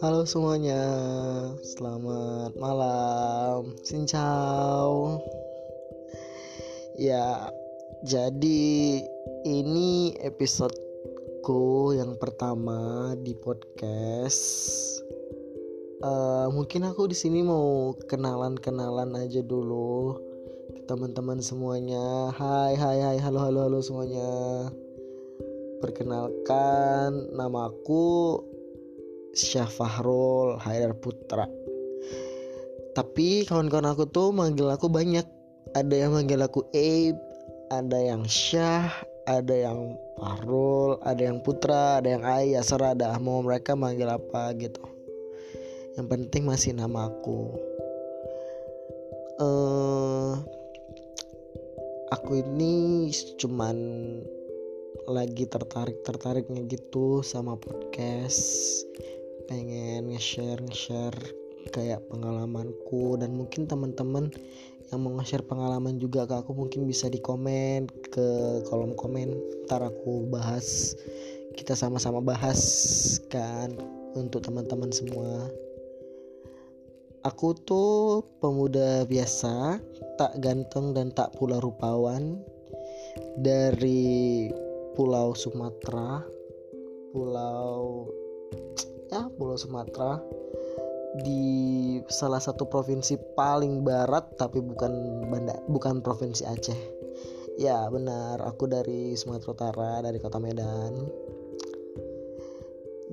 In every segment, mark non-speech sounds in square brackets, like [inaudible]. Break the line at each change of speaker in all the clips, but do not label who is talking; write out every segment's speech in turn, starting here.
Halo semuanya, selamat malam, ciao. Ya, jadi ini episodeku yang pertama di podcast. Uh, mungkin aku di sini mau kenalan-kenalan aja dulu teman-teman semuanya. Hai, hai, hai, halo, halo, halo semuanya. Perkenalkan, namaku Syafahrul Haidar Putra. Tapi kawan-kawan aku tuh manggil aku banyak. Ada yang manggil aku Abe ada yang Syah ada yang Fahrul ada yang Putra ada yang Ayah serada mau mereka manggil apa gitu. Yang penting masih nama aku. Uh, aku ini cuman lagi tertarik tertariknya gitu sama podcast. Pengen nge-share nge-share kayak pengalamanku dan mungkin teman-teman yang mau nge-share pengalaman juga ke aku mungkin bisa di komen ke kolom komen. Ntar aku bahas kita sama-sama bahas kan untuk teman-teman semua aku tuh pemuda biasa tak ganteng dan tak pula rupawan. Dari pulau Sumatera pulau ya Pulau Sumatera di salah satu provinsi paling barat tapi bukan banda bukan provinsi Aceh. Ya benar aku dari Sumatera Utara dari kota Medan.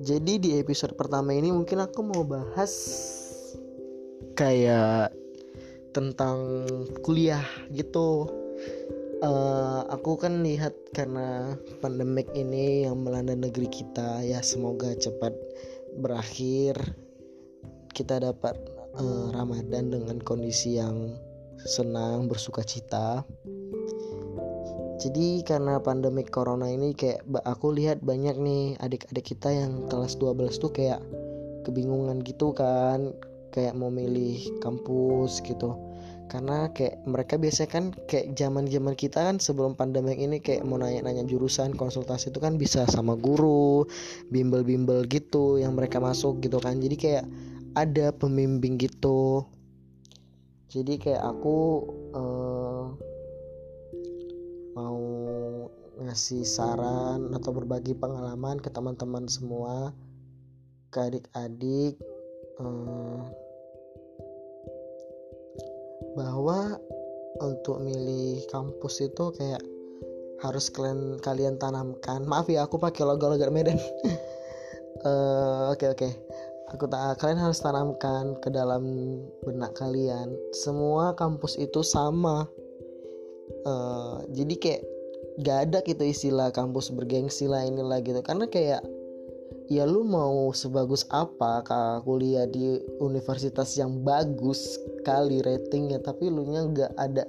Jadi di episode pertama ini mungkin aku mau bahas kayak tentang kuliah gitu. Uh, aku kan lihat karena pandemik ini yang melanda negeri kita ya semoga cepat berakhir. Kita dapat uh, Ramadan dengan kondisi yang senang bersuka cita. Jadi karena pandemi corona ini kayak aku lihat banyak nih adik-adik kita yang kelas 12 tuh kayak kebingungan gitu kan kayak mau milih kampus gitu. Karena kayak mereka biasanya kan kayak zaman zaman kita kan sebelum pandemi ini kayak mau nanya-nanya jurusan konsultasi itu kan bisa sama guru bimbel-bimbel gitu yang mereka masuk gitu kan. Jadi kayak ada pembimbing gitu. Jadi kayak aku uh, mau ngasih saran atau berbagi pengalaman ke teman-teman semua ke adik-adik uh, bahwa untuk milih kampus itu kayak harus kalian kalian tanamkan. Maaf ya aku pakai logo logo Medan. [laughs] Eh, oke oke. Aku tak kalian harus tanamkan ke dalam benak kalian. Semua kampus itu sama. Uh, jadi kayak gak ada gitu istilah kampus bergengsi lah inilah gitu. Karena kayak ya lu mau sebagus apa kak kuliah di universitas yang bagus kali ratingnya tapi lu nya nggak ada.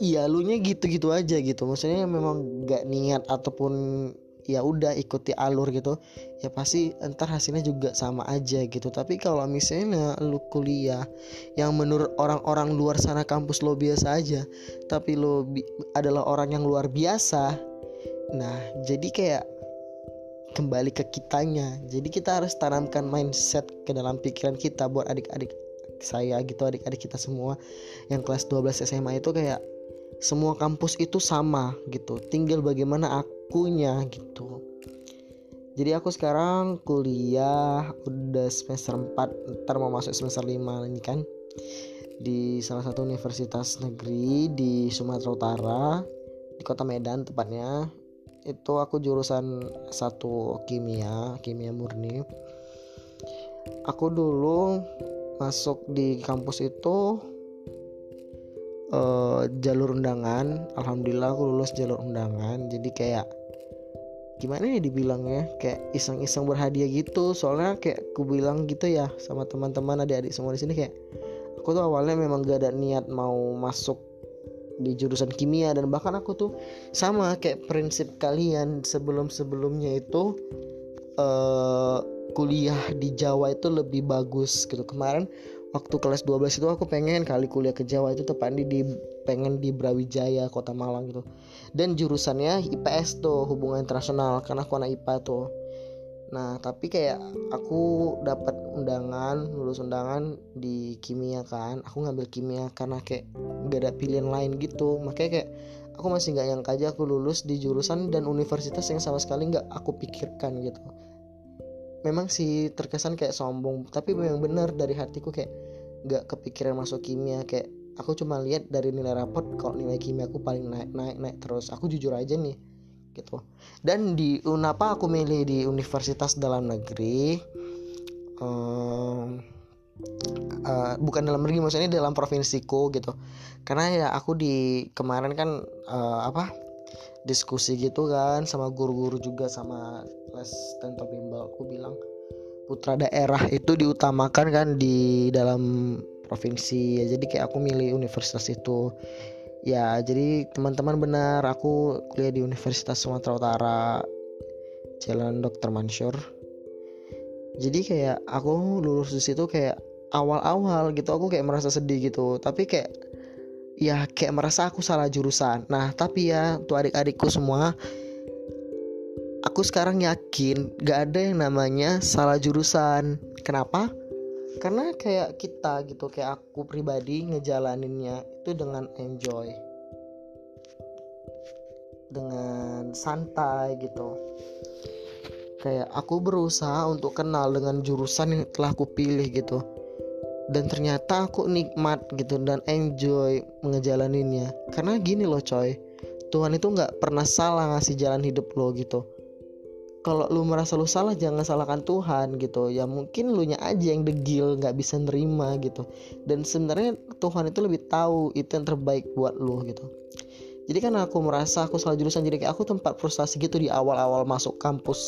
Iya lu nya gitu-gitu aja gitu. Maksudnya memang nggak niat ataupun ya udah ikuti alur gitu ya pasti entar hasilnya juga sama aja gitu. Tapi kalau misalnya lu kuliah yang menurut orang-orang luar sana kampus lo biasa aja tapi lo adalah orang yang luar biasa nah jadi kayak kembali ke kitanya. Jadi kita harus tanamkan mindset ke dalam pikiran kita buat adik-adik saya gitu adik-adik kita semua yang kelas 12 SMA itu kayak semua kampus itu sama gitu. Tinggal bagaimana akunya gitu. Jadi aku sekarang kuliah udah semester 4 ntar mau masuk semester 5 ini kan di salah satu universitas negeri di Sumatera Utara di kota Medan tepatnya. Itu aku jurusan satu kimia kimia murni. Aku dulu masuk di kampus itu uh, jalur undangan. Alhamdulillah aku lulus jalur undangan. Jadi kayak gimana ya dibilangnya? Kayak iseng-iseng berhadiah gitu. Soalnya kayak aku bilang gitu ya sama teman-teman adik-adik semua di sini kayak aku tuh awalnya memang gak ada niat mau masuk di jurusan kimia. Dan bahkan aku tuh sama kayak prinsip kalian sebelum-sebelumnya itu uh, kuliah di Jawa itu lebih bagus gitu. Kemarin waktu kelas 12 itu aku pengen kali kuliah ke Jawa itu tepatnya di pengen di Brawijaya Kota Malang gitu. Dan jurusannya IPS tuh hubungan internasional karena aku anak IPA tuh. Nah tapi kayak aku dapat undangan lulus undangan di kimia kan. Aku ngambil kimia karena kayak gak ada pilihan lain gitu. Makanya kayak aku masih nggak nyangka aja aku lulus di jurusan dan universitas yang sama sekali nggak aku pikirkan gitu memang sih terkesan kayak sombong tapi memang benar dari hatiku kayak nggak kepikiran masuk kimia kayak aku cuma lihat dari nilai rapot kalau nilai kimia aku paling naik naik naik terus. Aku jujur aja nih gitu. Dan di Unapa aku milih di universitas dalam negeri um, uh, bukan dalam negeri maksudnya dalam provinsiku gitu. Karena ya aku di kemarin kan uh, apa diskusi gitu kan sama guru-guru juga sama les tentor bimbel aku bilang putra daerah itu diutamakan kan di dalam provinsi ya. Jadi kayak aku milih universitas itu. Ya jadi teman-teman benar aku kuliah di Universitas Sumatera Utara Jalan Dr. Mansur. Jadi kayak aku lulus di situ kayak awal-awal gitu aku kayak merasa sedih gitu. Tapi kayak ya kayak merasa aku salah jurusan. Nah tapi ya untuk adik-adikku semua aku sekarang yakin gak ada yang namanya salah jurusan. Kenapa? Karena kayak kita gitu kayak aku pribadi ngejalaninnya itu dengan enjoy. Dengan santai gitu. Kayak aku berusaha untuk kenal dengan jurusan yang telah aku pilih gitu dan ternyata aku nikmat gitu dan enjoy ngejalaninnya. Karena gini loh coy. Tuhan itu nggak pernah salah ngasih jalan hidup lo gitu. Kalau lu merasa lu salah jangan salahkan Tuhan gitu. Ya mungkin lu nya aja yang degil nggak bisa nerima gitu. Dan sebenarnya Tuhan itu lebih tahu itu yang terbaik buat lu gitu. Jadi kan aku merasa aku salah jurusan jadi kayak aku tempat frustasi gitu di awal-awal masuk kampus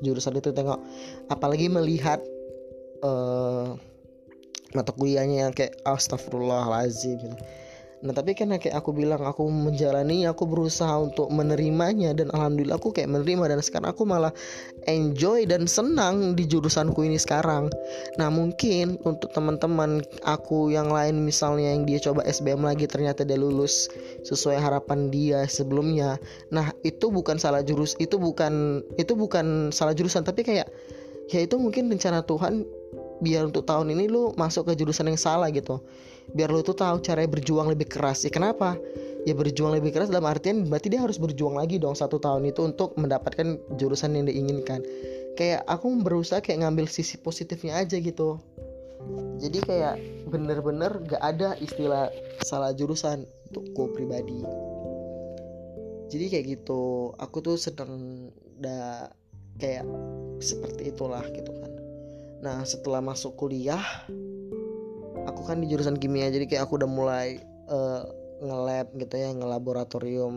jurusan itu tengok. Apalagi melihat uh, mata kuliahnya yang kayak astagfirullahalazim gitu. Nah tapi kan kayak aku bilang aku menjalani aku berusaha untuk menerimanya dan alhamdulillah aku kayak menerima dan sekarang aku malah enjoy dan senang di jurusanku ini sekarang. Nah mungkin untuk teman-teman aku yang lain misalnya yang dia coba SBM lagi ternyata dia lulus sesuai harapan dia sebelumnya. Nah itu bukan salah jurus itu bukan itu bukan salah jurusan tapi kayak ya itu mungkin rencana Tuhan biar untuk tahun ini lu masuk ke jurusan yang salah gitu. Biar lu tuh tahu cara berjuang lebih keras. Ya kenapa? Ya berjuang lebih keras dalam artian berarti dia harus berjuang lagi dong satu tahun itu untuk mendapatkan jurusan yang diinginkan. Kayak aku berusaha kayak ngambil sisi positifnya aja gitu. Jadi kayak bener-bener gak ada istilah salah jurusan untuk gue pribadi. Jadi kayak gitu aku tuh sedang da kayak seperti itulah gitu kan nah setelah masuk kuliah aku kan di jurusan kimia jadi kayak aku udah mulai uh, ngelab gitu ya ngelaboratorium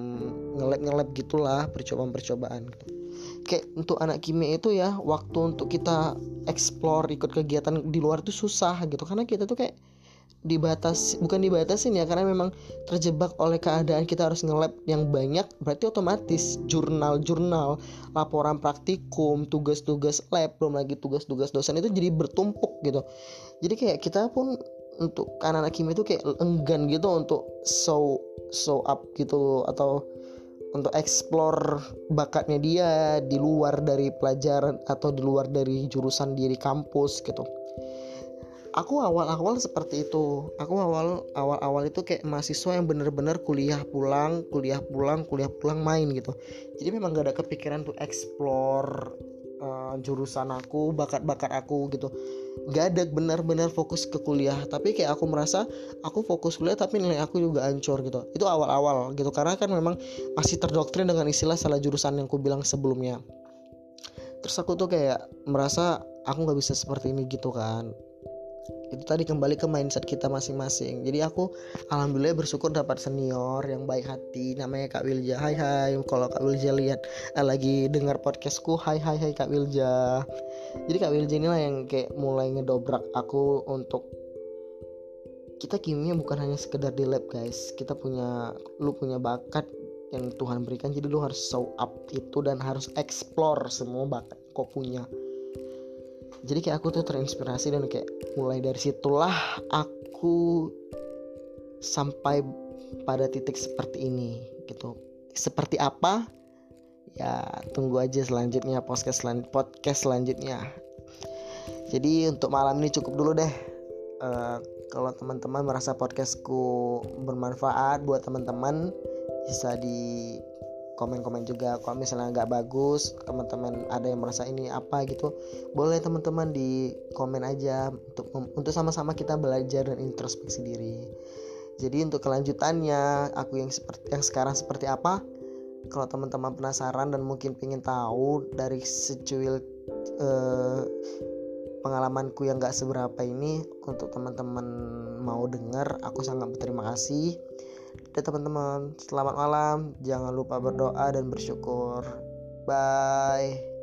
ngelab ngelab gitulah percobaan percobaan gitu. Kayak untuk anak kimia itu ya waktu untuk kita explore ikut kegiatan di luar itu susah gitu karena kita tuh kayak dibatas bukan dibatasin ya karena memang terjebak oleh keadaan kita harus ngelab yang banyak berarti otomatis jurnal-jurnal laporan praktikum tugas-tugas lab belum lagi tugas-tugas dosen itu jadi bertumpuk gitu. Jadi kayak kita pun untuk anak-anak kimia itu kayak enggan gitu untuk show show up gitu atau untuk explore bakatnya dia di luar dari pelajaran atau di luar dari jurusan dia di kampus gitu aku awal-awal seperti itu. Aku awal awal-awal itu kayak mahasiswa yang bener-bener kuliah pulang kuliah pulang kuliah pulang main gitu. Jadi memang gak ada kepikiran tuh explore uh, jurusan aku bakat-bakat aku gitu. Gak ada benar-benar fokus ke kuliah. Tapi kayak aku merasa aku fokus kuliah tapi nilai aku juga hancur gitu. Itu awal-awal gitu. Karena kan memang masih terdoktrin dengan istilah salah jurusan yang aku bilang sebelumnya. Terus aku tuh kayak merasa aku nggak bisa seperti ini gitu kan itu tadi kembali ke mindset kita masing-masing. Jadi aku alhamdulillah bersyukur dapat senior yang baik hati. Namanya Kak Wilja. Hai hai. Kalau Kak Wilja lihat eh, lagi dengar podcastku hai hai hai Kak Wilja. Jadi Kak Wilja inilah yang kayak mulai ngedobrak aku untuk kita kimia bukan hanya sekedar di lab guys. Kita punya lu punya bakat yang Tuhan berikan. Jadi lu harus show up itu dan harus explore semua bakat kau punya jadi kayak aku tuh terinspirasi dan kayak mulai dari situlah aku sampai pada titik seperti ini gitu. Seperti apa? Ya tunggu aja selanjutnya podcast selan podcast selanjutnya. Jadi untuk malam ini cukup dulu deh. Uh, kalau teman-teman merasa podcastku bermanfaat buat teman-teman bisa di komen-komen juga kalau misalnya nggak bagus teman-teman ada yang merasa ini apa gitu boleh teman-teman di komen aja untuk untuk sama-sama kita belajar dan introspeksi diri. Jadi untuk kelanjutannya aku yang seperti yang sekarang seperti apa? Kalau teman-teman penasaran dan mungkin ingin tahu dari secuil eh, pengalamanku yang gak seberapa ini untuk teman-teman mau dengar aku sangat berterima kasih dan teman-teman. Selamat malam. Jangan lupa berdoa dan bersyukur. Bye